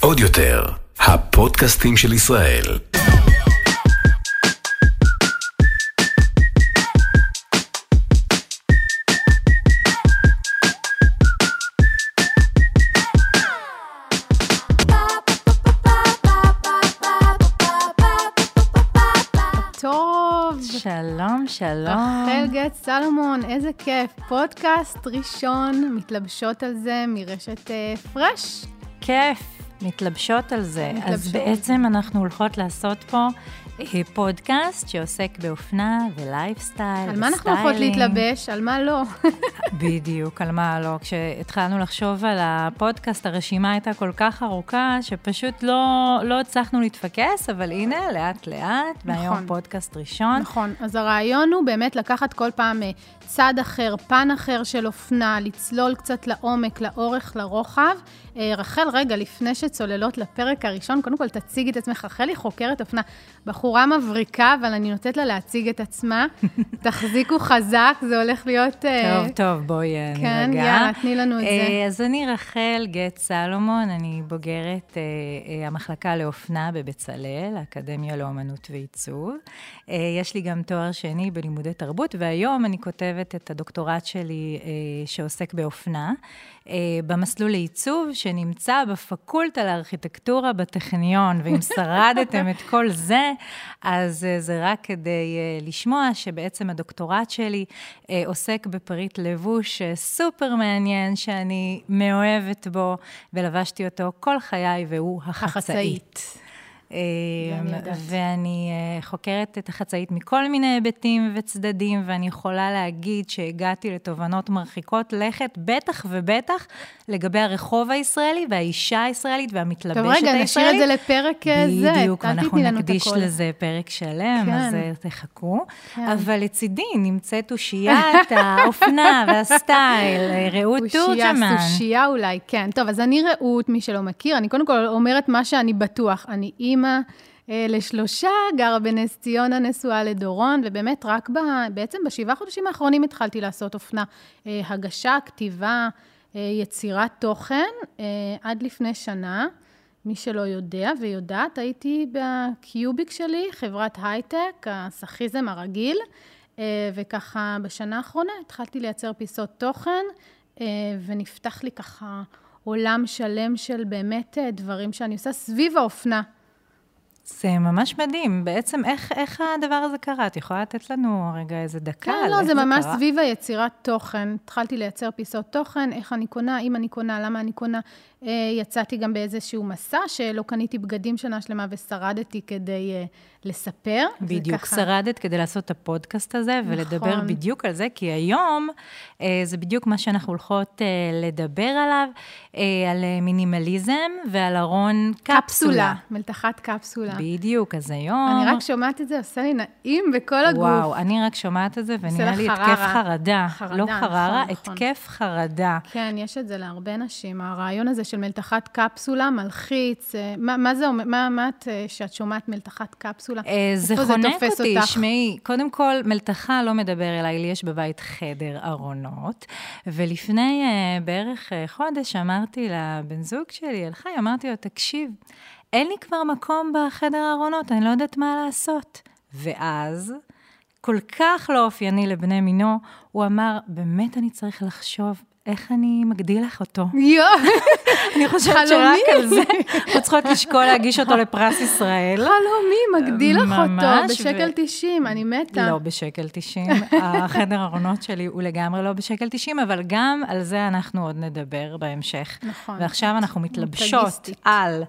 עוד יותר, הפודקאסטים של ישראל. טוב, שלום, שלום. גט סלומון, איזה כיף. פודקאסט ראשון, מתלבשות על זה מרשת אה, פרש. כיף, מתלבשות על זה. אז מתלבשות. בעצם אנחנו הולכות לעשות פה פודקאסט שעוסק באופנה ולייפסטייל על מה אנחנו הולכות וסטיילינג. להתלבש? על מה לא? בדיוק, על מה לא. כשהתחלנו לחשוב על הפודקאסט, הרשימה הייתה כל כך ארוכה, שפשוט לא, לא הצלחנו להתפקס, אבל הנה, לאט-לאט, והיום נכון. פודקאסט ראשון. נכון, אז הרעיון הוא באמת לקחת כל פעם אה, צד אחר, פן אחר של אופנה, לצלול קצת לעומק, לאורך, לרוחב. אה, רחל, רגע, לפני שצוללות לפרק הראשון, קודם כל תציגי את עצמך. רחל היא חוקרת אופנה, בחורה מבריקה, אבל אני נותנת לה להציג את עצמה. תחזיקו חזק, זה הולך להיות... אה, טוב, טוב, בואי אה, כן. יאללה, תני לנו את זה. אז אני רחל גט סלומון, אני בוגרת המחלקה לאופנה בבצלאל, האקדמיה לאומנות ועיצוב. יש לי גם תואר שני בלימודי תרבות, והיום אני כותבת את הדוקטורט שלי אה, שעוסק באופנה, אה, במסלול לעיצוב, שנמצא בפקולטה לארכיטקטורה בטכניון, ואם שרדתם את כל זה, אז אה, זה רק כדי אה, לשמוע שבעצם הדוקטורט שלי אה, עוסק בפריט לבוש אה, סופר מעניין, שאני מאוהבת בו, ולבשתי אותו כל חיי, והוא החצאית. החצאית. יודעת. ואני אה, חוקרת את החצאית מכל מיני היבטים וצדדים, ואני יכולה להגיד שהגעתי לתובנות מרחיקות לכת, בטח ובטח לגבי הרחוב הישראלי והאישה הישראלית והמתלבשת טוב, הישראלית. רגע, נשאיר את זה לפרק אה, זה. בדיוק, ואנחנו את נקדיש. לזה פרק שלם, כן. אז אה, תחכו. כן. אבל לצידי נמצאת אושיית האופנה והסטייל, רעות תורג'מן. אושייה, סושייה אולי, כן. טוב, אז אני רעות, מי שלא מכיר, אני קודם כל אומרת מה שאני בטוח. אני אימא אה, לשלושה, גרה בנס ציונה, נשואה לדורון, ובאמת רק ב, בעצם בשבעה חודשים האחרונים התחלתי לעשות אופנה. אה, הגשה, כתיבה, אה, יצירת תוכן, עד לפני שנה. מי שלא יודע ויודעת, הייתי בקיוביק שלי, חברת הייטק, הסאחיזם הרגיל, וככה בשנה האחרונה התחלתי לייצר פיסות תוכן, ונפתח לי ככה עולם שלם של באמת דברים שאני עושה סביב האופנה. זה ממש מדהים. בעצם, איך, איך הדבר הזה קרה? את יכולה לתת לנו רגע איזה דקה כן, לא, איך זה ממש קרה? סביב היצירת תוכן. התחלתי לייצר פיסות תוכן, איך אני קונה, אם אני קונה, למה אני קונה. אה, יצאתי גם באיזשהו מסע שלא קניתי בגדים שנה שלמה ושרדתי כדי אה, לספר. בדיוק, ככה- שרדת כדי לעשות את הפודקאסט הזה ולדבר נכון. בדיוק על זה, כי היום אה, זה בדיוק מה שאנחנו הולכות לדבר עליו, על מינימליזם ועל ארון קפסולה. קפסולה, מלתחת קפסולה. בדיוק, אז היום... אני רק שומעת את זה, עושה לי נעים בכל הגוף. וואו, אני רק שומעת את זה ונראה לי התקף חררה. חרדה. חרדה, לא חררה, נכון, נכון. התקף חרדה. כן, יש את זה להרבה נשים. הרעיון הזה של מלתחת קפסולה מלחיץ. אה, מה, מה זה אומר? מה, מה את, אה, שאת שומעת מלתחת קפסולה? אה, זה חונק אותי, אותך? שמעי, קודם כל, מלתחה לא מדבר אליי, לי יש בבית חדר ארונות, ולפני uh, בערך uh, חודש אמרתי לבן זוג שלי, אל חי, אמרתי לו, תקשיב, אין לי כבר מקום בחדר הארונות, אני לא יודעת מה לעשות. ואז, כל כך לא אופייני לבני מינו, הוא אמר, באמת אני צריך לחשוב איך אני מגדיל לך אותו. יואו, אני חושבת. שרק על זה אנחנו צריכות לשקול להגיש אותו לפרס ישראל. חלומי, מגדיל לך אותו, בשקל ו- 90, אני מתה. לא בשקל 90, החדר ארונות שלי הוא לגמרי לא בשקל 90, אבל גם על זה אנחנו עוד נדבר בהמשך. נכון. ועכשיו אנחנו מתלבשות. על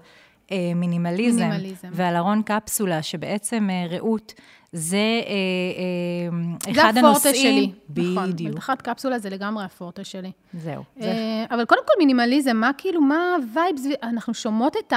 מינימליזם, מינימליזם. ועל ארון קפסולה, שבעצם אה, רעות, זה אה, אה, זה אחד הפורטה הנושאים. שלי. נכון, בדיוק. מלתחת קפסולה זה לגמרי הפורטה שלי. זהו. זה אה, אבל קודם כל מינימליזם, מה כאילו, מה הווייב סביב, אנחנו שומעות את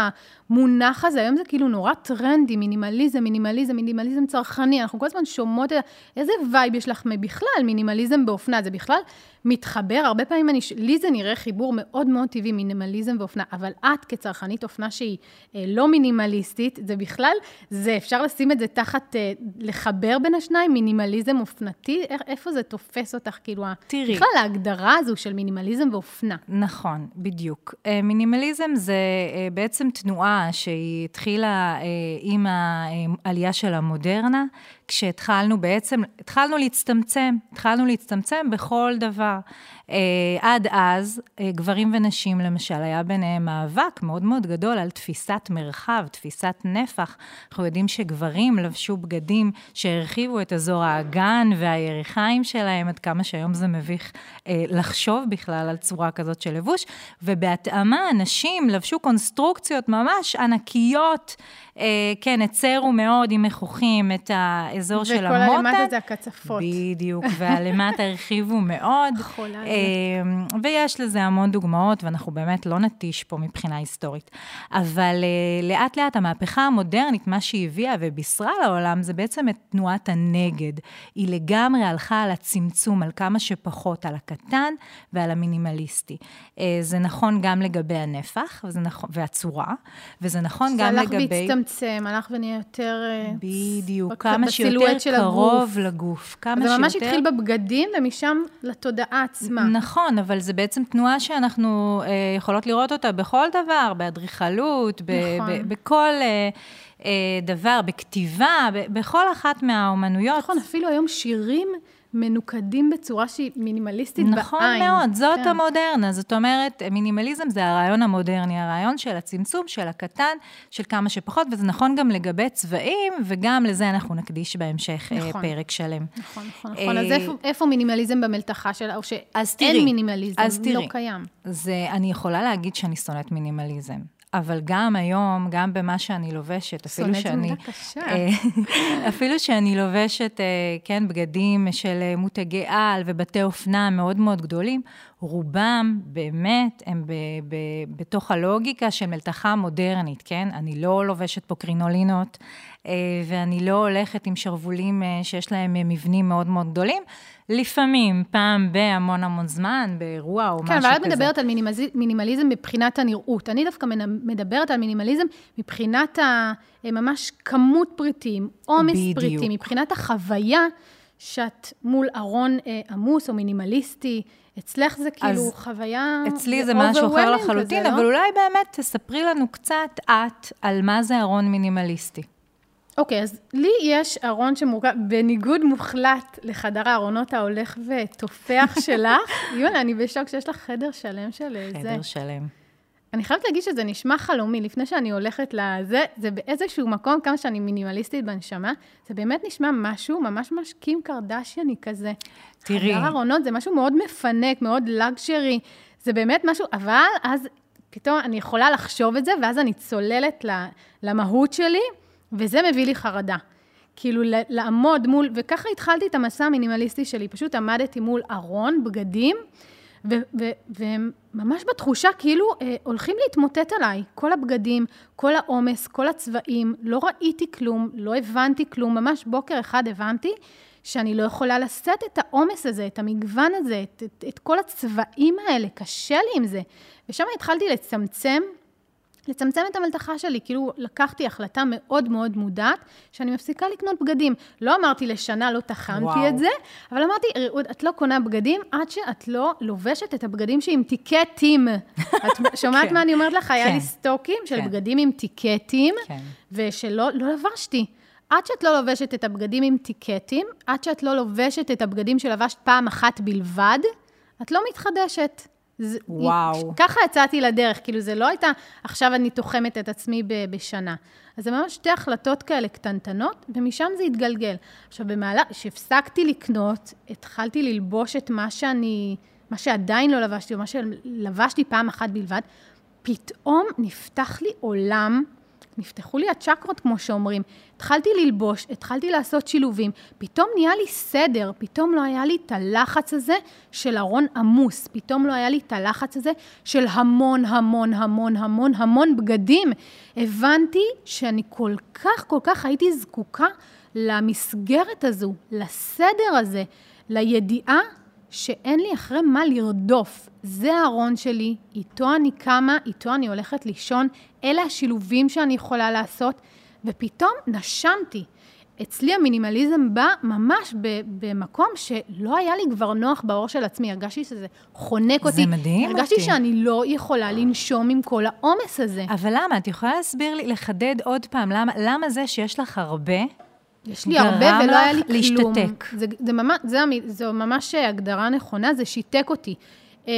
המונח הזה, היום זה כאילו נורא טרנדי, מינימליזם, מינימליזם, מינימליזם צרכני, אנחנו כל הזמן שומעות, איזה וייב יש לך בכלל, מינימליזם באופנה, זה בכלל מתחבר, הרבה פעמים אני, לי זה נראה חיבור מאוד מאוד טבעי, מינימליזם ואופנה, אבל את כצרכנית אופנה שהיא אה, לא מינימליסטית, זה בכלל, זה אפשר לשים את זה תחת, אה, לחבר בין השניים, מינימליזם אופנתי? איפה זה תופס אותך? כאילו, תראי. בכלל ההגדרה הזו של מינימליזם ואופנה. נכון, בדיוק. אה, מינימליזם זה בעצם תנועה שהיא התחילה עם העלייה של המודרנה, כשהתחלנו בעצם, התחלנו להצטמצם, התחלנו להצטמצם בכל דבר. עד אז, גברים ונשים, למשל, היה ביניהם מאבק מאוד מאוד גדול על תפיסת מרחב, תפיסת נפח. אנחנו יודעים שגברים לבשו בגדים שהרחיבו את אזור האגן והיריחיים שלהם, עד כמה שהיום זה מביך אה, לחשוב בכלל על צורה כזאת של לבוש, ובהתאמה נשים לבשו קונסטרוקציות ממש ענקיות. אה, כן, הצרו מאוד עם מכוחים את האזור של המוטה. וכל הלמטה זה הקצפות. בדיוק, והלמטה הרחיבו מאוד. אה, ויש לזה המון דוגמאות, ואנחנו באמת לא נטיש פה מבחינה היסטורית. אבל אה, לאט לאט המהפכה המודרנית, מה שהיא הביאה ובישרה לעולם, זה בעצם את תנועת הנגד. היא לגמרי הלכה על הצמצום, על כמה שפחות, על הקטן ועל המינימליסטי. זה נכון גם לגבי הנפח, וזה נכון, והצורה, וזה נכון גם לגבי... זה הלך ונהיה יותר... אה, בדיוק, כמה שיותר קרוב הגוף. לגוף. כמה זה ממש התחיל בבגדים, ומשם לתודעה עצמה. נכון, אבל זה בעצם תנועה שאנחנו אה, יכולות לראות אותה בכל דבר, באדריכלות, נכון. בכל... אה, אה, דבר, בכתיבה, בכל אחת מהאומנויות. נכון, אפילו היום שירים מנוקדים בצורה שהיא מינימליסטית נכון בעין. נכון מאוד, זאת כן. המודרנה. זאת אומרת, מינימליזם זה הרעיון המודרני, הרעיון של הצמצום, של הקטן, של כמה שפחות, וזה נכון גם לגבי צבעים, וגם לזה אנחנו נקדיש בהמשך אה, נכון. פרק שלם. נכון, נכון, נכון. אז איפה, איפה מינימליזם במלתחה שלה, או שאין מינימליזם, אז תראי, לא קיים? זה, אני יכולה להגיד שאני שונאת מינימליזם. אבל גם היום, גם במה שאני לובשת, אפילו שאני... שונאת מילה קשה. אה, אפילו שאני לובשת, אה, כן, בגדים של אה, מותגי על ובתי אופנה מאוד מאוד גדולים, רובם באמת הם ב, ב, בתוך הלוגיקה של מלתחה מודרנית, כן? אני לא לובשת פה קרינולינות, ואני לא הולכת עם שרוולים שיש להם מבנים מאוד מאוד גדולים. לפעמים, פעם בהמון המון זמן, באירוע או כן, משהו כזה. כן, אבל את מדברת על מינימליזם, מינימליזם מבחינת הנראות. אני דווקא מדברת על מינימליזם מבחינת ה, ממש כמות פריטים, עומס פריטים, מבחינת החוויה שאת מול ארון אה, עמוס או מינימליסטי. אצלך זה כאילו חוויה... אצלי זה משהו אחר לחלוטין, כזה, לא? אבל לא? אולי באמת תספרי לנו קצת את על מה זה ארון מינימליסטי. אוקיי, okay, אז לי יש ארון שמורכב, בניגוד מוחלט לחדר הארונות ההולך ותופח שלך, יונה, אני בשוק שיש לך חדר שלם של חדר זה. חדר שלם. אני חייבת להגיד שזה נשמע חלומי, לפני שאני הולכת לזה, זה באיזשהו מקום, כמה שאני מינימליסטית בנשמה, זה באמת נשמע משהו ממש ממש קים קרדשיאני כזה. תראי. חדר ארונות זה משהו מאוד מפנק, מאוד לגשרי, זה באמת משהו, אבל אז פתאום אני יכולה לחשוב את זה, ואז אני צוללת למהות שלי. וזה מביא לי חרדה. כאילו, לעמוד מול, וככה התחלתי את המסע המינימליסטי שלי, פשוט עמדתי מול ארון, בגדים, וממש בתחושה כאילו אה, הולכים להתמוטט עליי. כל הבגדים, כל העומס, כל הצבעים, לא ראיתי כלום, לא הבנתי כלום, ממש בוקר אחד הבנתי שאני לא יכולה לשאת את העומס הזה, את המגוון הזה, את, את, את כל הצבעים האלה, קשה לי עם זה. ושם התחלתי לצמצם לצמצם את המלתחה שלי, כאילו לקחתי החלטה מאוד מאוד מודעת, שאני מפסיקה לקנות בגדים. לא אמרתי לשנה, לא תחמתי את זה, אבל אמרתי, רעות, את לא קונה בגדים עד שאת לא לובשת את הבגדים שעם טיקטים. את שומעת כן. מה אני אומרת לך? היה לי כן. סטוקים של כן. בגדים עם טיקטים, ושלא לא לבשתי. עד שאת לא לובשת את הבגדים עם טיקטים, עד שאת לא לובשת את הבגדים שלבשת פעם אחת בלבד, את לא מתחדשת. וואו. ככה יצאתי לדרך, כאילו זה לא הייתה, עכשיו אני תוחמת את עצמי בשנה. אז זה ממש שתי החלטות כאלה קטנטנות, ומשם זה התגלגל. עכשיו, במהלך, כשהפסקתי לקנות, התחלתי ללבוש את מה שאני, מה שעדיין לא לבשתי, או מה שלבשתי פעם אחת בלבד, פתאום נפתח לי עולם נפתחו לי הצ'קרות, כמו שאומרים. התחלתי ללבוש, התחלתי לעשות שילובים, פתאום נהיה לי סדר, פתאום לא היה לי את הלחץ הזה של ארון עמוס, פתאום לא היה לי את הלחץ הזה של המון, המון, המון, המון, המון בגדים. הבנתי שאני כל כך, כל כך הייתי זקוקה למסגרת הזו, לסדר הזה, לידיעה שאין לי אחרי מה לרדוף. זה הארון שלי, איתו אני קמה, איתו אני הולכת לישון, אלה השילובים שאני יכולה לעשות, ופתאום נשמתי. אצלי המינימליזם בא ממש במקום שלא היה לי כבר נוח בעור של עצמי. הרגשתי שזה חונק אותי. זה מדהים הרגשתי אותי. הרגשתי שאני לא יכולה לנשום עם כל העומס הזה. אבל למה? את יכולה להסביר לי, לחדד עוד פעם, למה, למה זה שיש לך הרבה, יש לי הרבה ולא היה לי כלום. להשתתק. זה, זה, ממש, זה, זה ממש הגדרה נכונה, זה שיתק אותי. אמ,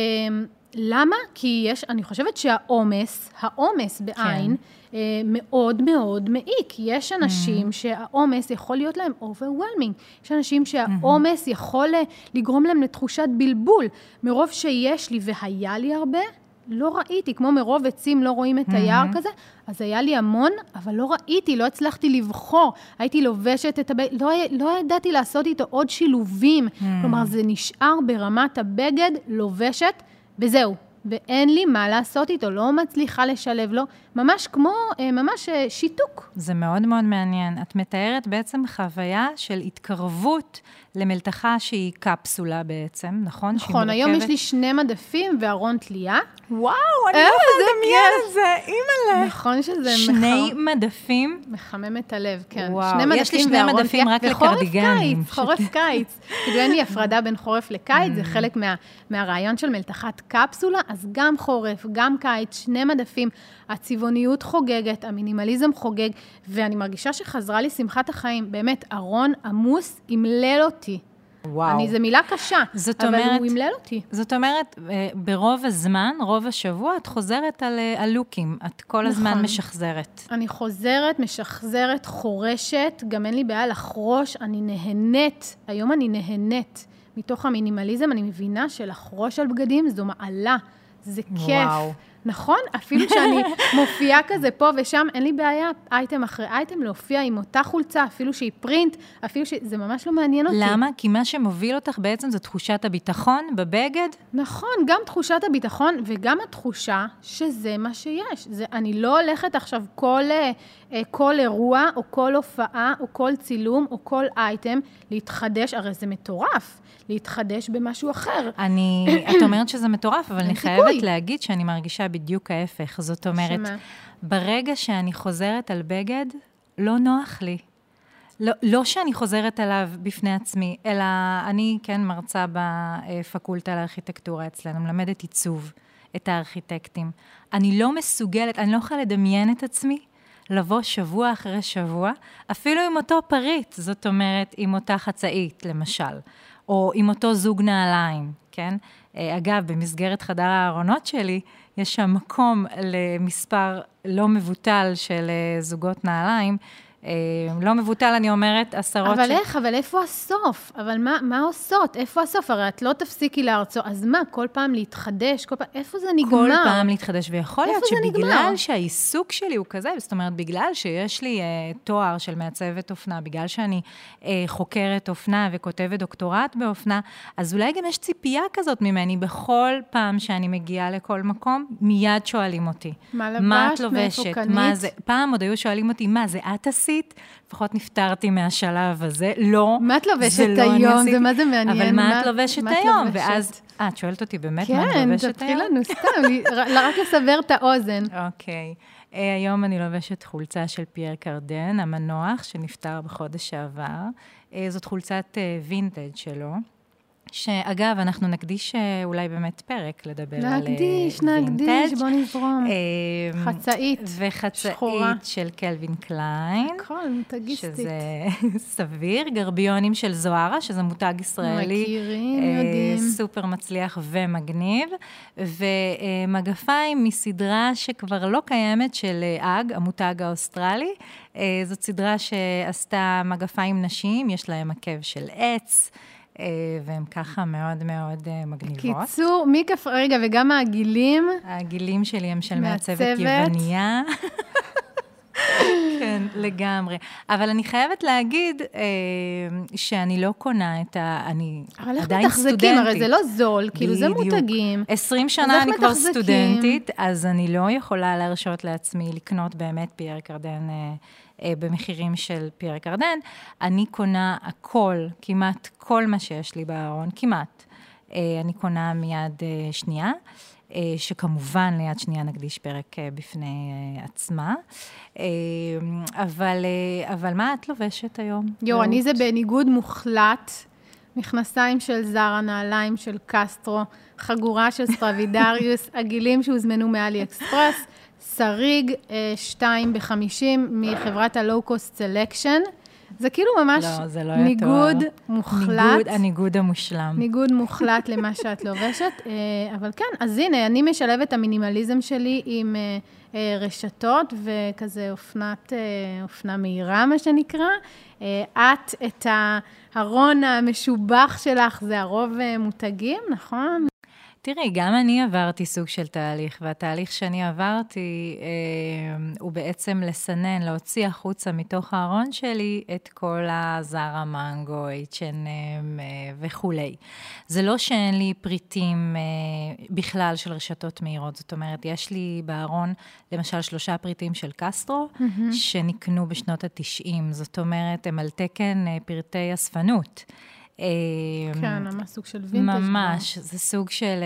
למה? כי יש, אני חושבת שהעומס, העומס בעין, כן. מאוד מאוד מעיק. יש אנשים mm. שהעומס יכול להיות להם overwhelming. יש אנשים שהעומס mm-hmm. יכול לגרום להם לתחושת בלבול. מרוב שיש לי והיה לי הרבה, לא ראיתי, כמו מרוב עצים לא רואים את היער mm-hmm. כזה, אז היה לי המון, אבל לא ראיתי, לא הצלחתי לבחור. הייתי לובשת את הבגד, לא, לא ידעתי לעשות איתו עוד שילובים. Mm-hmm. כלומר, זה נשאר ברמת הבגד, לובשת, וזהו. ואין לי מה לעשות איתו, לא מצליחה לשלב לו, ממש כמו, אה, ממש אה, שיתוק. זה מאוד מאוד מעניין. את מתארת בעצם חוויה של התקרבות למלתחה שהיא קפסולה בעצם, נכון? נכון, היום יש לי שני מדפים וארון תלייה. וואו, אני לא לדמיין את זה, אימא'לה. נכון שזה... שני מח... מדפים? מחמם את הלב, כן. וואו, שני יש לי שני מדפים רק לקרדיגנים. וחורף קיץ, חורף קיץ. כאילו אין לי הפרדה בין חורף לקיץ, זה mm. חלק מה, מהרעיון של מלתחת קפסולה, אז גם חורף, גם קיץ, שני מדפים. הצבעוניות חוגגת, המינימליזם חוגג, ואני מרגישה שחזרה לי שמחת החיים. באמת, ארון עמוס אמלל אותי. וואו. אני, זו מילה קשה, אבל אומרת, הוא אמלל אותי. זאת אומרת, אה, ברוב הזמן, רוב השבוע, את חוזרת על הלוקים. אה, את כל הזמן נכון. משחזרת. אני חוזרת, משחזרת, חורשת, גם אין לי בעיה לחרוש, אני נהנית. היום אני נהנית. מתוך המינימליזם, אני מבינה שלחרוש על בגדים זו מעלה, זה כיף. וואו. נכון? אפילו שאני מופיעה כזה פה ושם, אין לי בעיה, אייטם אחרי אייטם, להופיע עם אותה חולצה, אפילו שהיא פרינט, אפילו ש... זה ממש לא מעניין אותי. למה? כי מה שמוביל אותך בעצם זה תחושת הביטחון בבגד? נכון, גם תחושת הביטחון וגם התחושה שזה מה שיש. זה, אני לא הולכת עכשיו כל, אה, אה, כל אירוע, או כל הופעה, או כל צילום, או כל אייטם להתחדש, הרי זה מטורף. להתחדש במשהו אחר. אני, את אומרת שזה מטורף, אבל אני חייבת להגיד שאני מרגישה בדיוק ההפך. זאת אומרת, שמה? ברגע שאני חוזרת על בגד, לא נוח לי. לא, לא שאני חוזרת עליו בפני עצמי, אלא אני כן מרצה בפקולטה לארכיטקטורה אצלנו, מלמדת עיצוב את הארכיטקטים. אני לא מסוגלת, אני לא יכולה לדמיין את עצמי לבוא שבוע אחרי שבוע, אפילו עם אותו פריט, זאת אומרת, עם אותה חצאית, למשל. או עם אותו זוג נעליים, כן? אה, אגב, במסגרת חדר הארונות שלי, יש שם מקום למספר לא מבוטל של אה, זוגות נעליים, לא מבוטל, אני אומרת, עשרות... אבל ש... איך? אבל איפה הסוף? אבל מה, מה עושות? איפה הסוף? הרי את לא תפסיקי להרצות. אז מה, כל פעם להתחדש? כל פעם... איפה זה נגמר? כל פעם להתחדש, ויכול להיות שבגלל שהעיסוק שלי הוא כזה, זאת אומרת, בגלל שיש לי uh, תואר של מעצבת אופנה, בגלל שאני uh, חוקרת אופנה וכותבת דוקטורט באופנה, אז אולי גם יש ציפייה כזאת ממני בכל פעם שאני מגיעה לכל מקום, מיד שואלים אותי. מה לבשת? מה את לובשת? מה זה? פעם עוד היו שואלים אותי, מה, זה את עשית? עשית, לפחות נפטרתי מהשלב הזה. לא, מה את לובשת לא היום? זה מה זה מעניין. אבל מה את לובשת היום? ואז, אה, את שואלת אותי באמת מה את לובשת היום? כן, תתחיל לנו סתם, רק לסבר את האוזן. אוקיי. אה, היום אני לובשת חולצה של פייר קרדן, המנוח, שנפטר בחודש שעבר. אה, זאת חולצת וינטג' שלו. שאגב, אנחנו נקדיש אה, אולי באמת פרק לדבר נקדיש, על וינטג'. נקדיש, נקדיש, בוא נזרום. אה, חצאית, וחצאית שחורה. של קלווין קליין. הכל, מותגיסטית. שזה סביר. גרביונים של זוהרה, שזה מותג ישראלי. מכירים, אה, יודעים. סופר מצליח ומגניב. ומגפיים מסדרה שכבר לא קיימת, של אג, המותג האוסטרלי. זאת סדרה שעשתה מגפיים נשים, יש להם עקב של עץ. אה, והן ככה מאוד מאוד אה, מגניבות. קיצור, מי כף... רגע, וגם העגילים? העגילים שלי הם של מעצבת יווניה. כן, לגמרי. אבל אני חייבת להגיד אה, שאני לא קונה את ה... אני עדיין סטודנטית. אבל איך מתחזקים? הרי זה לא זול, כאילו זה מותגים. 20 שנה אני כבר סטודנטית, אז אני לא יכולה להרשות לעצמי לקנות באמת פייר קרדן אה, במחירים של פייר קרדן. אני קונה הכל, כמעט כל מה שיש לי בארון, כמעט. אה, אני קונה מיד אה, שנייה. שכמובן ליד שנייה נקדיש פרק בפני עצמה. אבל, אבל מה את לובשת היום? יו, אני זה בניגוד מוחלט. מכנסיים של זרה, נעליים של קסטרו, חגורה של סטרווידריוס, עגילים שהוזמנו מאלי אקספרס, שריג 2 ב-50 מחברת הלואו-קוסט סלקשן. זה כאילו ממש לא, זה לא ניגוד תואר. מוחלט. ניגוד, הניגוד המושלם. ניגוד מוחלט למה שאת לובשת. אה, אבל כן, אז הנה, אני משלבת את המינימליזם שלי עם אה, אה, רשתות וכזה אופנת, אופנה מהירה, מה שנקרא. את, את הארון המשובח שלך, זה הרוב מותגים, נכון? תראי, גם אני עברתי סוג של תהליך, והתהליך שאני עברתי אה, הוא בעצם לסנן, להוציא החוצה מתוך הארון שלי את כל הזרה מנגו, H&M אה, וכולי. זה לא שאין לי פריטים אה, בכלל של רשתות מהירות, זאת אומרת, יש לי בארון למשל שלושה פריטים של קסטרו, mm-hmm. שנקנו בשנות ה-90, זאת אומרת, הם על תקן אה, פרטי אספנות. אמ, כן, ממש סוג של וינטג'. ממש, זה סוג של...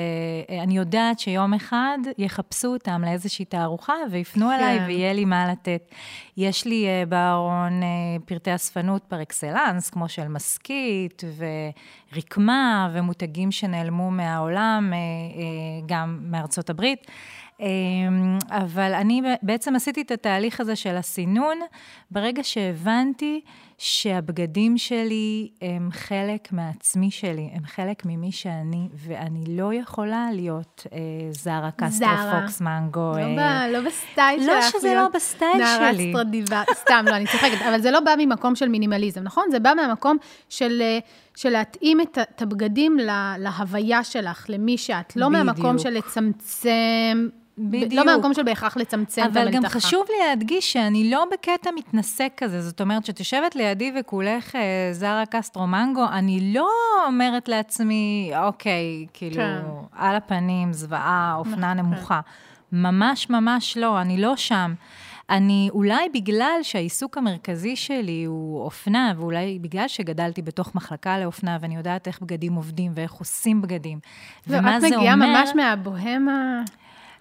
אה, אני יודעת שיום אחד יחפשו אותם לאיזושהי תערוכה ויפנו כן. אליי ויהיה לי מה לתת. יש לי uh, בארון uh, פרטי אספנות פר אקסלנס, כמו של מסכית ורקמה ומותגים שנעלמו מהעולם, גם מארצות הברית. אמ, אבל אני בעצם עשיתי את התהליך הזה של הסינון ברגע שהבנתי שהבגדים שלי הם חלק מעצמי שלי, הם חלק ממי שאני, ואני לא יכולה להיות אה, זרה, קסטרו, פוקס, מנגו. לא, אה, לא בסטייל לא שלך. לא שזה לא בסטייל נערה שלי. נערה סטרדיווריוס, סתם, לא, אני צוחקת, אבל זה לא בא ממקום של מינימליזם, נכון? זה בא מהמקום של... אה, של להתאים את, את הבגדים לה, להוויה שלך, למי שאת, לא בדיוק. מהמקום של לצמצם בדיוק. לא מהמקום של בהכרח לצמצם את המלתחה. אבל גם חשוב לי להדגיש שאני לא בקטע מתנשא כזה. זאת אומרת, שאת יושבת לידי וכולך אה, זרה קסטרו מנגו, אני לא אומרת לעצמי, אוקיי, כאילו, כן. על הפנים, זוועה, אופנה נכון. נמוכה. ממש ממש לא, אני לא שם. אני, אולי בגלל שהעיסוק המרכזי שלי הוא אופנה, ואולי בגלל שגדלתי בתוך מחלקה לאופנה, ואני יודעת איך בגדים עובדים ואיך עושים בגדים, לא, ומה זה אומר... את מגיעה ממש מהבוהמה...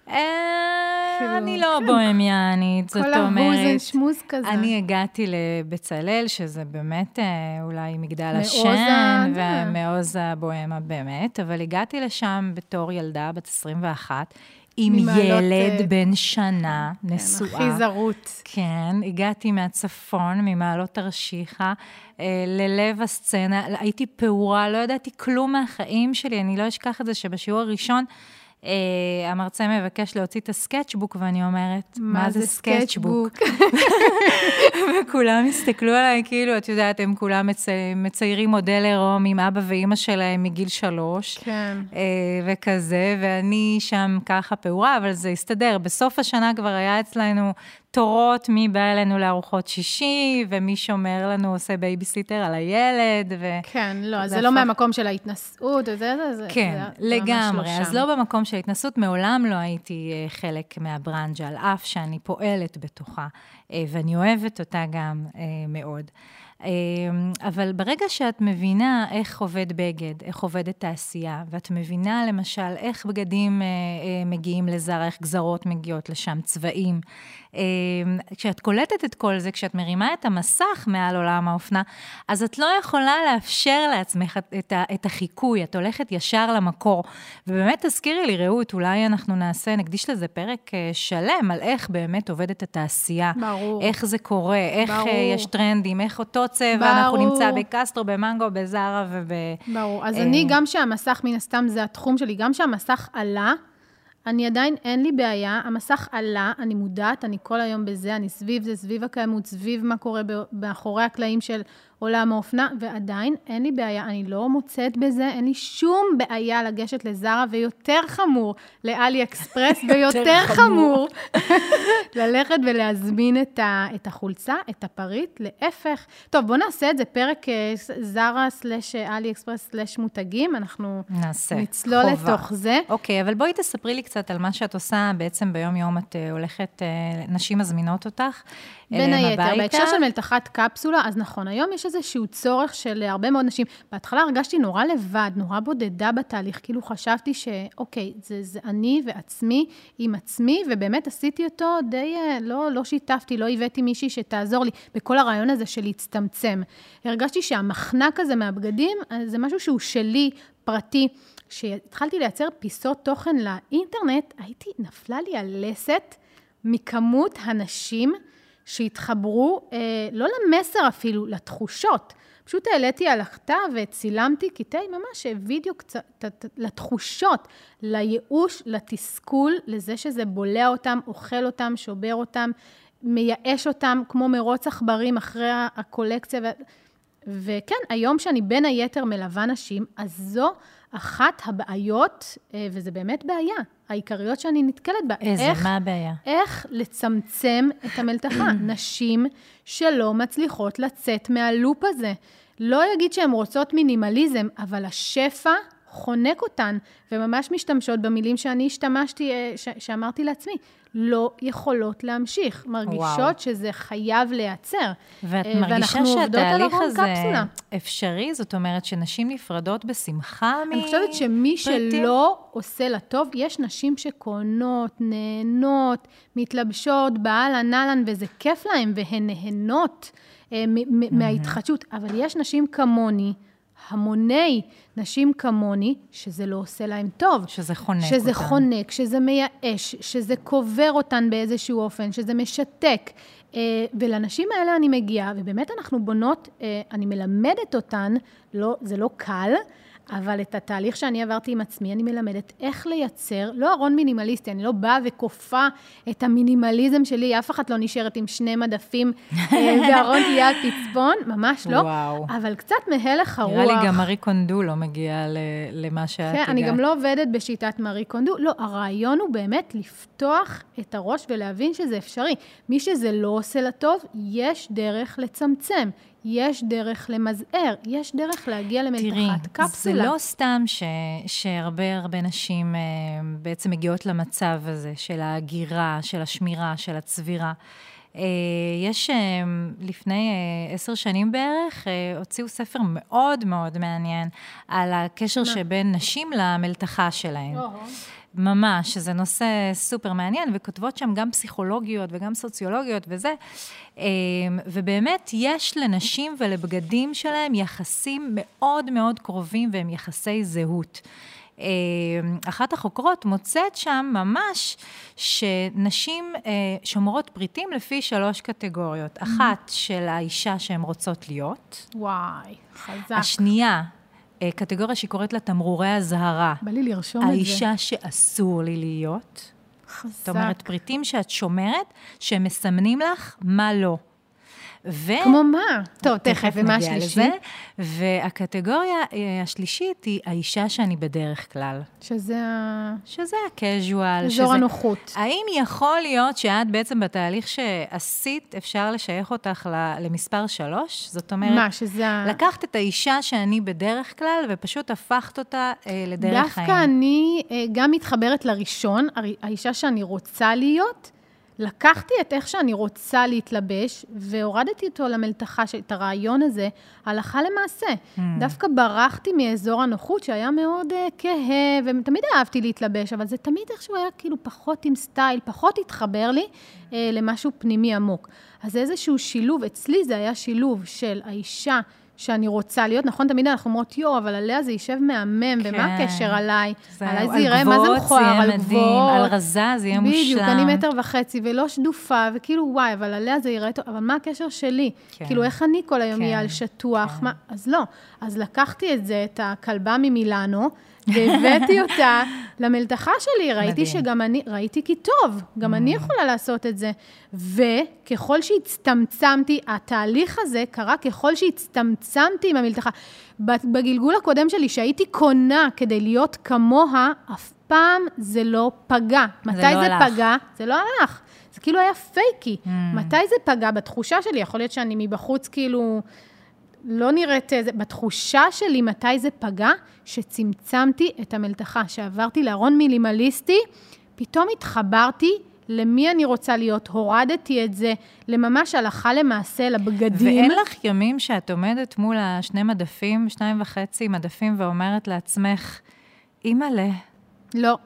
אה, כאילו, אני לא כן. בוהמיאנית, זאת אומרת... כל ההוזן שמוז כזה. אני הגעתי לבצלאל, שזה באמת אה, אולי מגדל השן, ומעוז הבוהמה באמת, אבל הגעתי לשם בתור ילדה בת 21. עם ילד אה, בן שנה, כן, נשואה. הכי זרות. כן, הגעתי מהצפון, ממעלות תרשיחא, ללב הסצנה. הייתי פעורה, לא ידעתי כלום מהחיים שלי, אני לא אשכח את זה שבשיעור הראשון... אה, המרצה מבקש להוציא את הסקצ'בוק, ואני אומרת, מה, מה זה סקצ'בוק? וכולם הסתכלו עליי, כאילו, את יודעת, הם כולם מצ... מציירים מודל עירום עם אבא ואימא שלהם מגיל שלוש. כן. אה, וכזה, ואני שם ככה פעורה, אבל זה הסתדר. בסוף השנה כבר היה אצלנו תורנות מי בא אלינו לארוחות שישי, ומי שומר לנו, עושה בייביסיטר על הילד. ו... כן, לא, אז זה לא מהמקום של ההתנשאות, זה, זה, זה, כן, זה לגמרי. לא אז לא במקום של ההתנסות, מעולם לא הייתי אה, חלק מהברנג'ה, על אף שאני פועלת בתוכה, אה, ואני אוהבת אותה גם אה, מאוד. אבל ברגע שאת מבינה איך עובד בגד, איך עובדת תעשייה, ואת מבינה למשל איך בגדים מגיעים לזרה, איך גזרות מגיעות לשם, צבעים, כשאת קולטת את כל זה, כשאת מרימה את המסך מעל עולם האופנה, אז את לא יכולה לאפשר לעצמך את, את החיקוי, את הולכת ישר למקור. ובאמת תזכירי לי, רעות, אולי אנחנו נעשה, נקדיש לזה פרק אה, שלם על איך באמת עובדת התעשייה. ברור. איך זה קורה, איך ברור. יש טרנדים, איך אותו צבע, ברור. אנחנו נמצא בקסטרו, במנגו, בזארה וב... ברור. אז אני, גם שהמסך, מן הסתם, זה התחום שלי, גם שהמסך עלה, אני עדיין, אין לי בעיה, המסך עלה, אני מודעת, אני כל היום בזה, אני סביב זה, סביב הקיימות, סביב מה קורה מאחורי הקלעים של עולם האופנה, ועדיין אין לי בעיה, אני לא מוצאת בזה, אין לי שום בעיה לגשת לזרה, ויותר חמור, לאלי אקספרס, ויותר חמור, ללכת ולהזמין את, ה, את החולצה, את הפריט, להפך. טוב, בואו נעשה את זה פרק אה, זרה סלש אלי אקספרס סלש מותגים, אנחנו נעשה, נצלול חובה. לתוך זה. אוקיי, אבל בואי תספרי לי קצת על מה שאת עושה בעצם ביום-יום, את אה, הולכת, אה, נשים מזמינות אותך בין היתר, בהקשר של מלתחת קפסולה, אז נכון, היום יש איזשהו צורך של הרבה מאוד נשים. בהתחלה הרגשתי נורא לבד, נורא בודדה בתהליך, כאילו חשבתי שאוקיי, זה, זה אני ועצמי עם עצמי, ובאמת עשיתי אותו די, אה, לא, לא שיתפתי, לא הבאתי מישהי שתעזור לי בכל הרעיון הזה של להצטמצם. הרגשתי שהמחנק הזה מהבגדים, אה, זה משהו שהוא שלי, פרטי. כשהתחלתי לייצר פיסות תוכן לאינטרנט, הייתי, נפלה לי הלסת מכמות הנשים שהתחברו, אה, לא למסר אפילו, לתחושות. פשוט העליתי על הכתב וצילמתי קטעי ממש וידאו קצת לתחושות, לייאוש, לתסכול, לזה שזה בולע אותם, אוכל אותם, שובר אותם, מייאש אותם כמו מרוץ עכברים אחרי הקולקציה. ו... וכן, היום שאני בין היתר מלווה נשים, אז זו אחת הבעיות, אה, וזה באמת בעיה, העיקריות שאני נתקלת בה. איזה? איך, מה הבעיה? איך לצמצם את המלתחה. נשים שלא מצליחות לצאת מהלופ הזה. לא אגיד שהן רוצות מינימליזם, אבל השפע חונק אותן, וממש משתמשות במילים שאני השתמשתי, אה, ש- שאמרתי לעצמי. לא יכולות להמשיך, מרגישות וואו. שזה חייב להיעצר. ואת אה, מרגישה שהתהליך הזה קפסולה. אפשרי? זאת אומרת שנשים נפרדות בשמחה מפריטים? אני חושבת שמי שלא עושה לה טוב, יש נשים שקונות, נהנות, מתלבשות באהלן אהלן, וזה כיף להן, והן נהנות אה, מההתחדשות, אבל יש נשים כמוני, המוני נשים כמוני, שזה לא עושה להם טוב. שזה חונק שזה אותן. שזה חונק, שזה מייאש, שזה קובר אותן באיזשהו אופן, שזה משתק. אה, ולנשים האלה אני מגיעה, ובאמת אנחנו בונות, אה, אני מלמדת אותן, לא, זה לא קל, אבל את התהליך שאני עברתי עם עצמי, אני מלמדת איך לייצר, לא ארון מינימליסטי, אני לא באה וכופה את המינימליזם שלי, אף אחת לא נשארת עם שני מדפים אה, וארון תהיה על פצפון, ממש לא. וואו. אבל קצת מהלך הרוח. נראה לי גם מארי קונדו לא מגיעה למה שאת הגעת. כן, אני גם לא עובדת בשיטת מארי קונדו. לא, הרעיון הוא באמת לפתוח את הראש ולהבין שזה אפשרי. מי שזה לא עושה לה טוב, יש דרך לצמצם. יש דרך למזער, יש דרך להגיע למלתחת קפסולה. תראי, זה לא סתם ש, שהרבה הרבה נשים uh, בעצם מגיעות למצב הזה של ההגירה, של השמירה, של הצבירה. Uh, יש uh, לפני עשר שנים בערך, uh, הוציאו ספר מאוד מאוד מעניין על הקשר מה? שבין נשים למלתחה שלהן. ממש, שזה נושא סופר מעניין, וכותבות שם גם פסיכולוגיות וגם סוציולוגיות וזה. אמ, ובאמת, יש לנשים ולבגדים שלהם יחסים מאוד מאוד קרובים והם יחסי זהות. אמ, אחת החוקרות מוצאת שם ממש שנשים אה, שומרות פריטים לפי שלוש קטגוריות. אחת של האישה שהן רוצות להיות. וואי, חזק. השנייה, אה, קטגוריה שהיא קוראת לה תמרורי אזהרה. בא לי לרשום את זה. האישה שאסור לי להיות. חזק. זאת אומרת, פריטים שאת שומרת, שהם מסמנים לך מה לא. ו... כמו מה? טוב, תכף, ומה השלישי? לזה. והקטגוריה אה, השלישית היא האישה שאני בדרך כלל. שזה ה... שזה הקז'ואל. אזור שזה... הנוחות. האם יכול להיות שאת בעצם בתהליך שעשית, אפשר לשייך אותך למספר שלוש? זאת אומרת... מה, שזה ה... לקחת את האישה שאני בדרך כלל, ופשוט הפכת אותה אה, לדרך דווקא חיים. דווקא אני אה, גם מתחברת לראשון, האישה שאני רוצה להיות, לקחתי את איך שאני רוצה להתלבש, והורדתי אותו למלתחה, את הרעיון הזה, הלכה למעשה. Mm. דווקא ברחתי מאזור הנוחות, שהיה מאוד uh, כהה, ותמיד אהבתי להתלבש, אבל זה תמיד איכשהו היה כאילו פחות עם סטייל, פחות התחבר לי uh, למשהו פנימי עמוק. אז איזשהו שילוב, אצלי זה היה שילוב של האישה, שאני רוצה להיות. נכון, תמיד אנחנו אומרות, יואו, אבל עליה זה יישב מהמם, כן. ומה הקשר עליי? זה עליי זה יראה, מה זה מכוער? על גבוהות. על רזה זה יהיה מושלם. בדיוק, אני מטר וחצי, ולא שדופה, וכאילו, וואי, אבל עליה זה יראה טוב, אבל מה הקשר שלי? כן. כאילו, איך אני כל היום אהיה כן. על שטוח? כן. מה? אז לא. אז לקחתי את זה, את הכלבה ממילאנו, והבאתי אותה למלתחה שלי, ראיתי מדהים. שגם אני, ראיתי כי טוב, גם mm. אני יכולה לעשות את זה. וככל שהצטמצמתי, התהליך הזה קרה ככל שהצטמצמתי עם המלתחה. בגלגול הקודם שלי, שהייתי קונה כדי להיות כמוה, אף פעם זה לא פגע. מתי זה, לא זה פגע? זה לא הלך. זה כאילו היה פייקי. Mm. מתי זה פגע? בתחושה שלי, יכול להיות שאני מבחוץ כאילו... לא נראית, איזה, בתחושה שלי מתי זה פגע, שצמצמתי את המלתחה, שעברתי לארון מינימליסטי, פתאום התחברתי למי אני רוצה להיות, הורדתי את זה לממש הלכה למעשה, לבגדים. ואין לך ימים שאת עומדת מול השני מדפים, שניים וחצי מדפים, ואומרת לעצמך, אימא'לה. לא.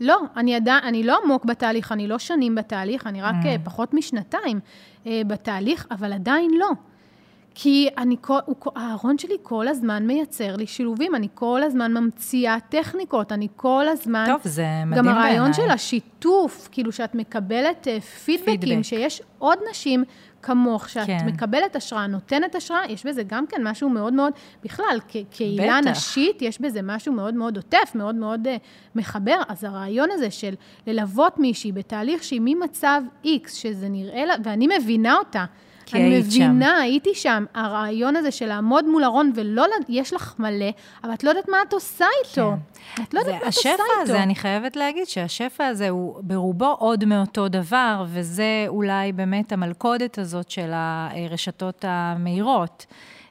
לא, אני, ידע, אני לא עמוק בתהליך, אני לא שנים בתהליך, אני רק mm. פחות משנתיים uh, בתהליך, אבל עדיין לא. כי אני, הארון שלי כל הזמן מייצר לי שילובים, אני כל הזמן ממציאה טכניקות, אני כל הזמן... טוב, זה מדהים בעיניי. גם הרעיון בעיני. של השיתוף, כאילו שאת מקבלת uh, פידבקים, פידבק. שיש עוד נשים כמוך, שאת כן. מקבלת השראה, נותנת השראה, יש בזה גם כן משהו מאוד מאוד, בכלל, קהילה נשית, יש בזה משהו מאוד מאוד עוטף, מאוד מאוד uh, מחבר. אז הרעיון הזה של ללוות מישהי בתהליך שהיא ממצב X, שזה נראה לה, ואני מבינה אותה, כי אני מבינה, שם. הייתי שם. הרעיון הזה של לעמוד מול ארון ולא, יש לך מלא, אבל את לא יודעת מה את עושה איתו. כן. את לא יודעת מה את עושה איתו. השפע הזה, אני חייבת להגיד שהשפע הזה הוא ברובו עוד מאותו דבר, וזה אולי באמת המלכודת הזאת של הרשתות המהירות.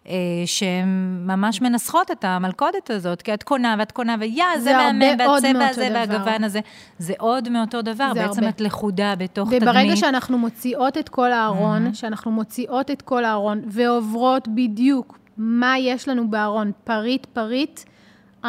אה, שהן ממש מנסחות את המלכודת הזאת, כי את קונה ואת קונה, ויא, זה מהמם, והצבע הזה והגוון הזה. זה עוד מאותו דבר, בעצם הרבה. את לכודה בתוך תדמית. וברגע שאנחנו מוציאות את כל הארון, mm-hmm. שאנחנו מוציאות את כל הארון, ועוברות בדיוק מה יש לנו בארון, פריט פריט,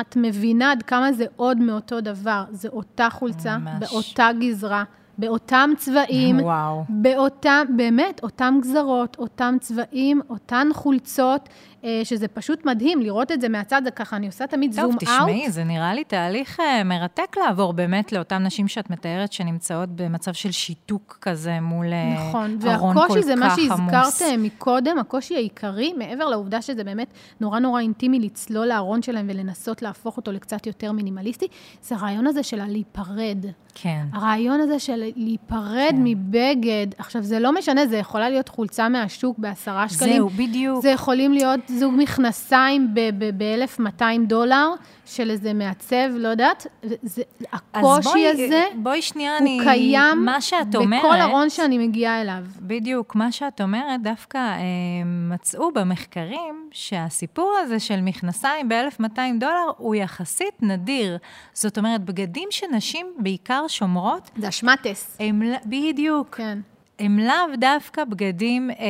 את מבינה עד כמה זה עוד מאותו דבר. זה אותה חולצה, ממש. באותה גזרה. באותם צבעים, וואו. באותם, באמת, אותם גזרות, אותם צבעים, אותן חולצות, אה, שזה פשוט מדהים לראות את זה מהצד, זה ככה, אני עושה תמיד זום אאוט. טוב, תשמעי, זה נראה לי תהליך אה, מרתק לעבור באמת לאותן נשים שאת מתארת, שנמצאות במצב של שיתוק כזה מול אה, נכון, ארון כל כך עמוס. נכון, והקושי זה מה שהזכרת מקודם, הקושי העיקרי, מעבר לעובדה שזה באמת נורא נורא אינטימי לצלול לארון שלהם ולנסות להפוך אותו לקצת יותר מינימליסטי, זה הרעיון הזה של הלהיפרד. כן. הרעיון הזה של להיפרד כן. מבגד, עכשיו, זה לא משנה, זה יכולה להיות חולצה מהשוק בעשרה שקלים. זהו, בדיוק. זה יכולים להיות זוג מכנסיים ב-1,200 דולר של איזה מעצב, לא יודעת. זה, הקושי בואי, הזה, בואי שנייה, הוא אני, קיים מה שאת אומרת, בכל ארון שאני מגיעה אליו. בדיוק, מה שאת אומרת, דווקא אה, מצאו במחקרים שהסיפור הזה של מכנסיים ב-1,200 דולר הוא יחסית נדיר. זאת אומרת, בגדים שנשים בעיקר שומרות... זה אשמטס. בדיוק. כן. הם לאו דווקא בגדים אה, אה,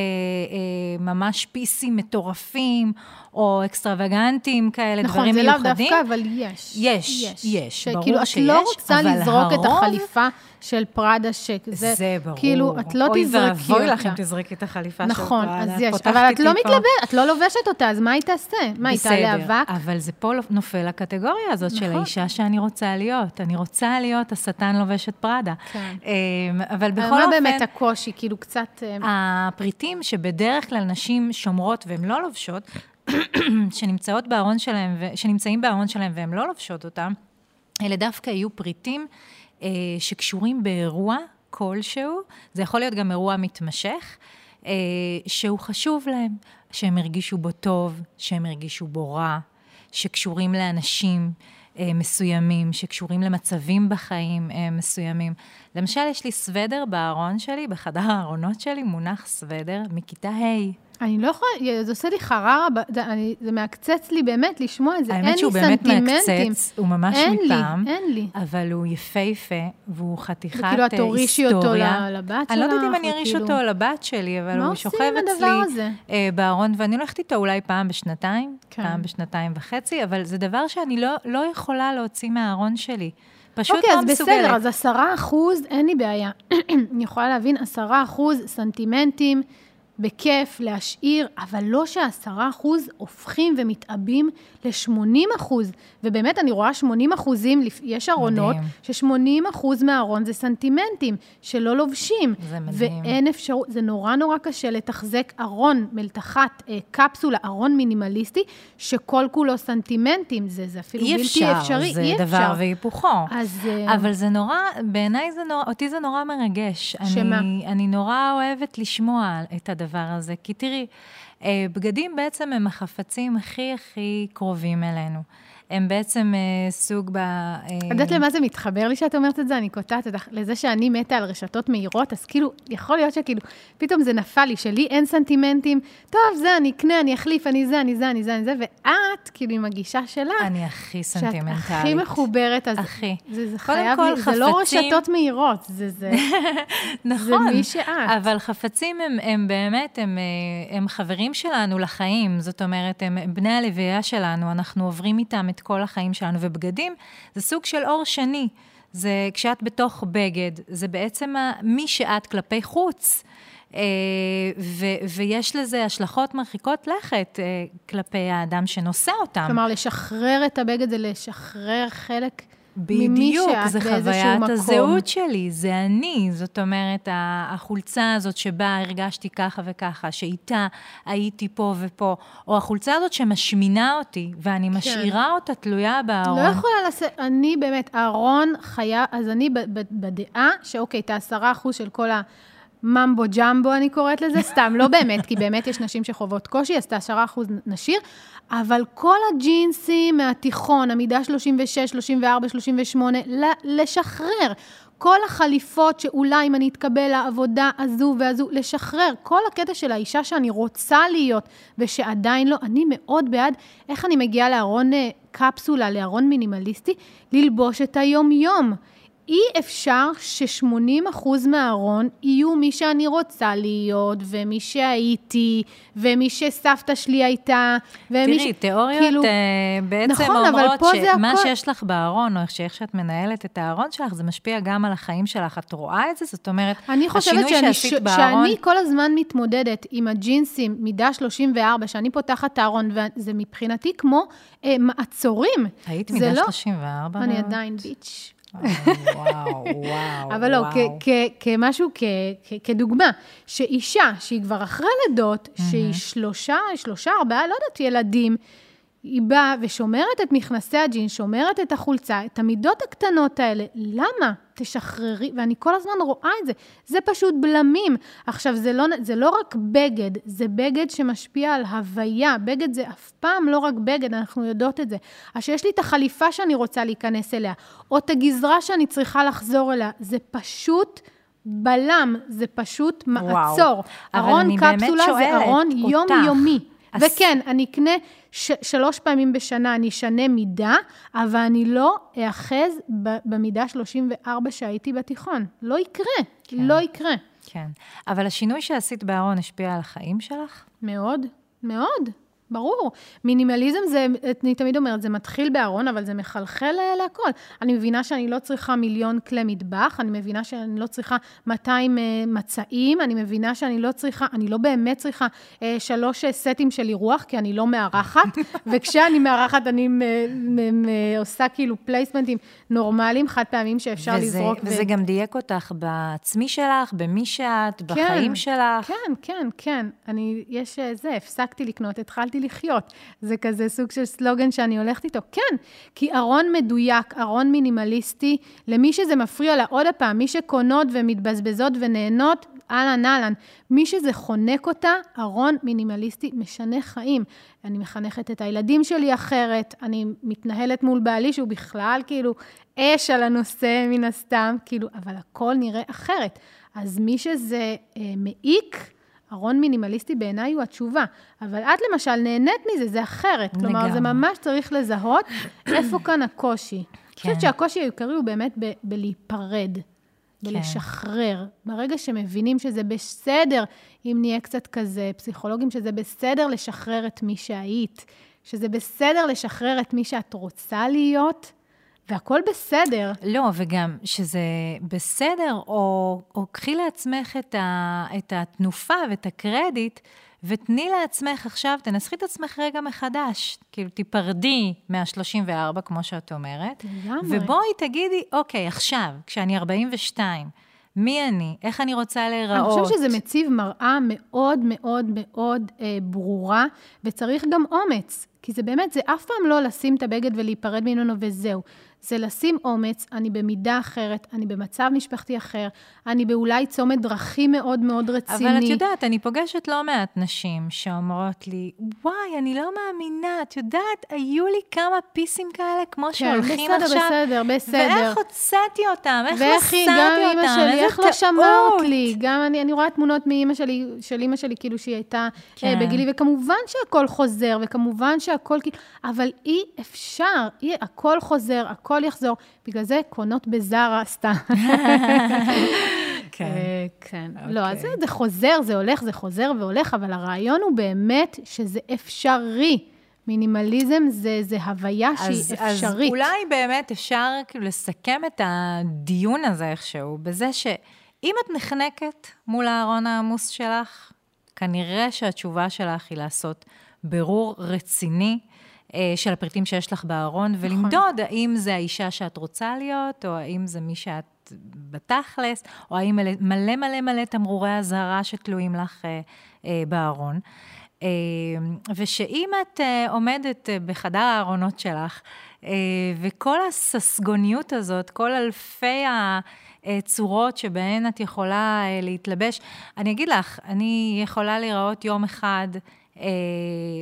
ממש פיסים מטורפים, או אקסטרווגנטיים כאלה, נכון, דברים מיוחדים. נכון, זה לאו דווקא, אבל יש. יש, יש, יש ברור כאילו, שיש, אבל הרוב... כאילו, את לא רוצה לזרוק הרוב... את החליפה של פראדה שק. זה, זה ברור. כאילו, את לא תזרקי אותה. אוי ואבוי לך אם תזרקי את החליפה נכון, של פראדה. נכון, אז יש, אבל את לא מתלבשת, את לא לובשת אותה, אז מה היא תעשה? מה, היא תעלה אבק? אבל זה פה נופל לקטגוריה הזאת נכון. של האישה שאני רוצה להיות. אני רוצה להיות השטן לובשת פראדה. כן. אמ, אבל בכל אופן... מה באמת הקושי? כאילו, קצת... אמ, הפריטים שבדרך כלל נשים שומרות והן לא לובשות, שנמצאות בארון שלהם, שנמצאים בארון שלהם והן לא לובשות אותם, אלה דווקא יהיו פריטים אה, שקשורים באירוע כלשהו, זה יכול להיות גם אירוע מתמשך, אה, שהוא חשוב להם, שהם הרגישו בו טוב, שהם הרגישו בו רע, שקשורים לאנשים. אה, מסוימים, שקשורים למצבים בחיים אה, מסוימים. למשל, יש לי סוודר בארון שלי, בחדר הארונות שלי, מונח סוודר מכיתה ה'. אני לא יכולה, זה עושה לי חררה, זה, מעקצץ לי באמת לשמוע את זה, אין לי סנטימנטים. האמת שהוא באמת מעקצץ, הוא ממש אין מפעם. לי, אין לי. אבל הוא יפהפה, והוא חתיכת היסטוריה. וכאילו, את תורישי אותו לבת שלך? אני לא יודעת אם אני אריש אותו לבת שלי, אבל הוא שוכב אצלי אה, בארון, ואני הולכת איתו אולי פעם בשנתיים, כן. פעם בשנתיים וחצי, אבל זה דבר שאני לא, לא יכולה להוציא מהארון שלי. פשוט אוקיי, לא מסוגלת. אוקיי, אז בסדר, אז עשרה אחוז, אין לי בעיה. אני יכולה להבין עשרה אחוז סנטימנטים. בכיף להשאיר, אבל לא שהעשרה אחוז הופכים ומתעבים ל-80 אחוז. ובאמת, אני רואה 80 אחוזים, יש ארונות, ש-80 אחוז מהארון זה סנטימנטים, שלא לובשים. זה מדהים. ואין אפשרות, זה נורא נורא קשה לתחזק ארון, מלתחת, אה, קפסולה, ארון מינימליסטי, שכל כולו סנטימנטים. זה, זה אפילו בלתי אפשר, אפשרי, אי אפשר. זה דבר והיפוכו. אז... אה, אבל זה נורא, בעיניי זה נורא, אותי זה נורא מרגש. שמה? אני, אני נורא אוהבת לשמוע את הדבר. הדבר הזה. כי תראי, אה, בגדים בעצם הם החפצים הכי הכי קרובים אלינו. הם בעצם אה, סוג ב... אה, את יודעת למה זה מתחבר לי שאת אומרת את זה? אני קוטעת אותך לזה שאני מתה על רשתות מהירות, אז כאילו, יכול להיות שכאילו, פתאום זה נפל לי, שלי אין סנטימנטים, טוב, זה, אני אקנה, אני אחליף, אני זה, אני זה, אני זה, אני זה, ואת, כאילו, עם הגישה שלך, אני הכי סנטימנטלית. שאת הכי מחוברת, אז הכי. זה, זה חייב, כל, לי- זה לא חפצים- רשתות מהירות, זה, זה, נכון. זה מי שאת. אבל חפצים הם, הם באמת, הם, אה, הם חברים שלנו לחיים. זאת אומרת, הם בני הלוויה שלנו, אנחנו עוברים איתם את כל החיים שלנו. ובגדים זה סוג של אור שני. זה כשאת בתוך בגד, זה בעצם מי שאת כלפי חוץ. אה, ו- ויש לזה השלכות מרחיקות לכת אה, כלפי האדם שנושא אותם. כלומר, לשחרר את הבגד זה לשחרר חלק בדיוק, זה חוויית. הזהות שלי, זה אני. זאת אומרת, ה- החולצה הזאת שבה הרגשתי ככה וככה, שאיתה הייתי פה ופה, או החולצה הזאת שמשמינה אותי, ואני משאירה אותה תלויה בארון. כן. לא יכולה לעשות, אני באמת, אהרון חיה, אז אני בדעה שאוקיי, את העשרה אחוז של כל הממבו ג'מבו, אני קוראת לזה, סתם, לא באמת, כי באמת יש נשים שחוות קושי, אז את העשרה אחוז נשאיר, אבל כל הג'ינסים מהתיכון, המידה 36, 34, 38, ל- לשחרר. כל החליפות שאולי אם אני אתקבל לעבודה הזו והזו, לשחרר. כל הקטע של האישה שאני רוצה להיות ושעדיין לא, אני מאוד בעד איך אני מגיעה לארון אה, קפסולה, לארון מינימליסטי, ללבוש את היום-יום. אי אפשר ש-80% מהארון יהיו מי שאני רוצה להיות, ומי שהייתי, ומי שסבתא שלי הייתה, ומי תראי, תיאוריות כאילו- אה, בעצם נכון, אומרות שמה הכל- שיש לך בארון, או שאיך שאת מנהלת את הארון שלך, זה משפיע גם על החיים שלך. את רואה את זה? זאת אומרת, אני חושבת השינוי שאני, שעשית ש... בארון... שאני כל הזמן מתמודדת עם הג'ינסים, מידה 34, שאני פותחת את הארון, וזה מבחינתי כמו אה, מעצורים. היית מידה לא- 34? אני? עדיין ביץ'. וואו, וואו, אבל לא, כמשהו, כדוגמה, שאישה שהיא כבר אחרי לידות, שהיא שלושה, שלושה, ארבעה, לא יודעת, ילדים, היא באה ושומרת את מכנסי הג'ינס, שומרת את החולצה, את המידות הקטנות האלה. למה? תשחררי, ואני כל הזמן רואה את זה. זה פשוט בלמים. עכשיו, זה לא, זה לא רק בגד, זה בגד שמשפיע על הוויה. בגד זה אף פעם לא רק בגד, אנחנו יודעות את זה. אז שיש לי את החליפה שאני רוצה להיכנס אליה, או את הגזרה שאני צריכה לחזור אליה, זה פשוט... בלם, זה פשוט מעצור. אבל ארון קפסולה זה ארון. יומיומי. אז- וכן, אני אקנה ש- שלוש פעמים בשנה, אני אשנה מידה, אבל אני לא אאחז ב- במידה 34 שהייתי בתיכון. לא יקרה, כן. לא יקרה. כן. אבל השינוי שעשית בארון השפיע על החיים שלך? מאוד, מאוד, ברור. מינימליזם זה, אני תמיד אומרת, זה מתחיל בארון, אבל זה מחלחל אה, להכל. אני מבינה שאני לא צריכה מיליון כלי מטבח, אני מבינה שאני לא צריכה 200 אה, מצעים, אני מבינה שאני לא צריכה, אני לא באמת צריכה אה, שלוש סטים של אירוח, כי אני לא מארחת, וכשאני מארחת אני עושה כאילו פלייסמנטים נורמליים, חד פעמים שאפשר וזה, לזרוק. ו- וזה גם דייק אותך בעצמי שלך, במי שאת, בחיים שלך. כן, כן, כן. אני, יש זה, הפסקתי לקנות, התחלתי לחיות. זה כזה סוג של סלוגן שאני הולכת איתו. כן, כי ארון מדויק, ארון מינימליסטי, למי שזה מפריע לה, עוד פעם, מי שקונות ומתבזבזות ונהנות, אהלן אהלן. מי שזה חונק אותה, ארון מינימליסטי משנה חיים. אני מחנכת את הילדים שלי אחרת, אני מתנהלת מול בעלי שהוא בכלל כאילו אש על הנושא מן הסתם, כאילו, אבל הכל נראה אחרת. אז מי שזה אה, מעיק, ארון מינימליסטי בעיניי הוא התשובה. אבל את למשל נהנית מזה, זה אחרת. כלומר, לגמרי. זה ממש צריך לזהות איפה כאן הקושי. אני חושבת כן. שהקושי העיקרי הוא באמת ב- בלהיפרד, בלשחרר. ברגע שמבינים שזה בסדר, אם נהיה קצת כזה פסיכולוגים, שזה בסדר לשחרר את מי שהיית, שזה בסדר לשחרר את מי שאת רוצה להיות, והכול בסדר. לא, וגם שזה בסדר, או, או קחי לעצמך את, ה, את התנופה ואת הקרדיט, ותני לעצמך עכשיו, תנסחי את עצמך רגע מחדש. כאילו, תיפרדי מה-34, כמו שאת אומרת, לגמרי. ובואי תגידי, אוקיי, עכשיו, כשאני 42, מי אני? איך אני רוצה אני להיראות? חושבת שזה מציב מראה מאוד מאוד מאוד אה, ברורה, וצריך גם אומץ. כי זה באמת, זה אף פעם לא לשים את הבגד ולהיפרד ממנו וזהו. זה לשים אומץ, אני במידה אחרת, אני במצב משפחתי אחר, אני באולי צומת דרכים מאוד מאוד רציני. אבל את יודעת, אני פוגשת לא מעט נשים שאומרות לי, וואי, אני לא מאמינה, את יודעת, היו לי כמה פיסים כאלה, כמו כן, שהולכים בסדר, עכשיו. בסדר, בסדר. ואיך הוצאתי אותם, איך ואיך מסרתי אותם, גם אימא שלי, איזה איך לא שמרת לי. גם אני, אני רואה תמונות מאימא שלי, של אימא שלי, כאילו שהיא הייתה כן. אה, בגילי, וכמובן שהכל חוזר, וכמובן שהכל, אבל אי אפשר, אי, הכל חוזר, הכל יחזור. בגלל זה קונות בזארה סתם. כן. אה, כן. אוקיי. לא, אז זה, זה חוזר, זה הולך, זה חוזר והולך, אבל הרעיון הוא באמת שזה אפשרי. מינימליזם זה, זה הוויה אז, שהיא אפשרית. אז אולי באמת אפשר כאילו לסכם את הדיון הזה איכשהו, בזה שאם את נחנקת מול הארון העמוס שלך, כנראה שהתשובה שלך היא לעשות בירור רציני של הפריטים שיש לך בארון, נכון. ולמדוד האם זה האישה שאת רוצה להיות, או האם זה מי שאת בתכלס, או האם מלא מלא מלא, מלא תמרורי אזהרה שתלויים לך אה, אה, בארון. אה, ושאם את אה, עומדת אה, בחדר הארונות שלך, אה, וכל הססגוניות הזאת, כל אלפי הצורות שבהן את יכולה אה, להתלבש, אני אגיד לך, אני יכולה להיראות יום אחד, אה,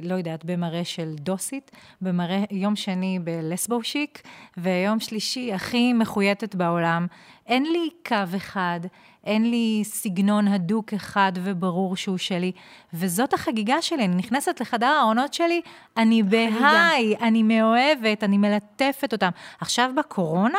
לא יודעת, במראה של דוסית, במראה, יום שני בלסבו שיק, ויום שלישי הכי מחויטת בעולם. אין לי קו אחד, אין לי סגנון הדוק אחד וברור שהוא שלי, וזאת החגיגה שלי. אני נכנסת לחדר הארונות שלי, אני בהיי, אני מאוהבת, אני מלטפת אותם. עכשיו בקורונה,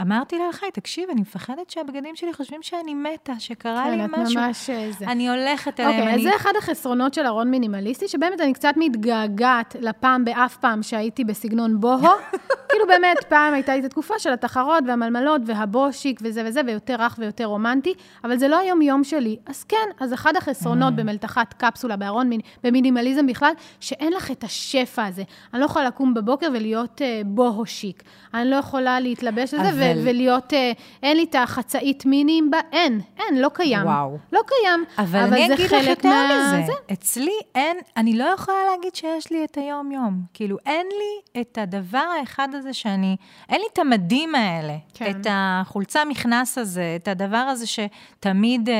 אמרתי לה, חי, תקשיב, אני מפחדת שהבגדים שלי חושבים שאני מתה, שקרה כן, לי את משהו. ממש אה, זה. אני הולכת אליהם, אוקיי, אז אני... זה אחד החסרונות של ארון מינימליסטי, שבאמת אני קצת מתגעגעת לפעם באף פעם שהייתי בסגנון בוהו. כאילו באמת, פעם הייתה לי את התקופה של התחרות והמלמלות והבושיק וזה וזה, ויותר רך ויותר רומנטי, אבל זה לא היום-יום שלי. אז כן, אז אחד החסרונות במלתחת קפסולה, בארון, מיני- במינימליזם בכלל, שאין לך את השפע הזה. אני לא יכולה לקום בבוקר ולהיות אה, בוהו שיק. אני לא יכולה להתלבש לזה אבל- ו- ולהיות, אה, אין לי את החצאית מינים בה, אין, אין, לא קיים. וואו. לא קיים. אבל אני זה אגיד לך חלק יותר מה- מזה. זה. אצלי אין, אני לא יכולה להגיד שיש לי את היום-יום. כאילו, אין לי את הדבר האחד הזה שאני, אין לי את המדים האלה. כן. את החולצה מכנס הזה, את הדבר הזה שתמיד אה,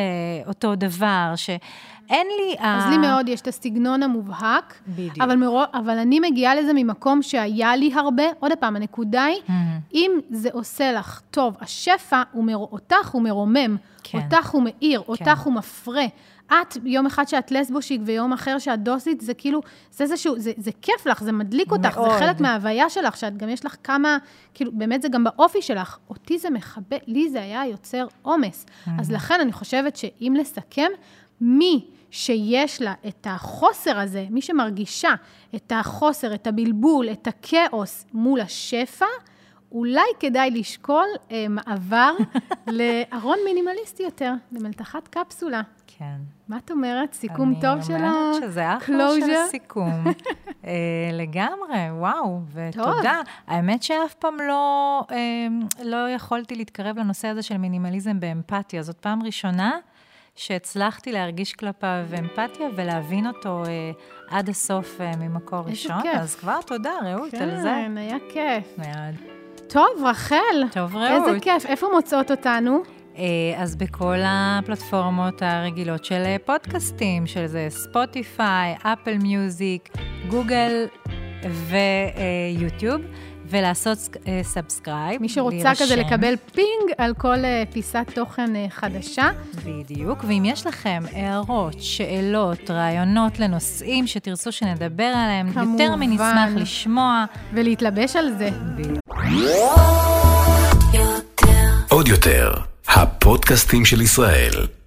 אותו דבר, שאין לי... אז ה- לי מאוד יש את הסגנון המובהק, בדיוק. אבל, מרו, אבל אני מגיעה לזה ממקום שהיה לי הרבה. עוד פעם, הנקודה היא, אם זה עושה לך טוב, השפע הוא מר... אותך הוא מרומם, כן. אותך הוא מאיר, אותך הוא מפרה. את, יום אחד שאת לסבושיק ויום אחר שאת דוסית, זה כאילו, זה איזשהו, זה, זה כיף לך, זה מדליק אותך, מאוד. זה חלק מההוויה שלך, שאת גם יש לך כמה, כאילו, באמת זה גם באופי שלך. אותי זה מכבה, לי זה היה יוצר עומס. אז לכן אני חושבת שאם לסכם, מי שיש לה את החוסר הזה, מי שמרגישה את החוסר, את הבלבול, את הכאוס מול השפע, אולי כדאי לשקול אה, מעבר לארון מינימליסטי יותר, למלתחת קפסולה. כן. מה את אומרת? סיכום טוב של אני אומרת שזה אחלה של? סיכום. אה, לגמרי, וואו, ותודה. האמת שאף פעם לא, אה, לא יכולתי להתקרב לנושא הזה של מינימליזם באמפתיה. זאת פעם ראשונה שהצלחתי להרגיש כלפיו אמפתיה ולהבין אותו אה, עד הסוף אה, ממקור איזה ראשון. כיף. אז כבר תודה, רעות, על זה. כן, היה כיף. מאוד. טוב, רחל. טוב, איזה רעות. כיף. איפה מוצאות אותנו? אה, אז בכל הפלטפורמות הרגילות של אה, פודקאסטים, של זה ספוטיפיי, אפל מיוזיק, גוגל ויוטיוב, ולעשות אה, subscribe. מי שרוצה כזה לקבל ping על כל אה, פיסת תוכן אה, חדשה. בדיוק, ואם יש לכם הערות, שאלות, רעיונות לנושאים שתרצו שנדבר עליהם, יותר כמובן. נשמח לשמוע. ולהתלבש על זה. עוד יותר, הפודקאסטים של ישראל.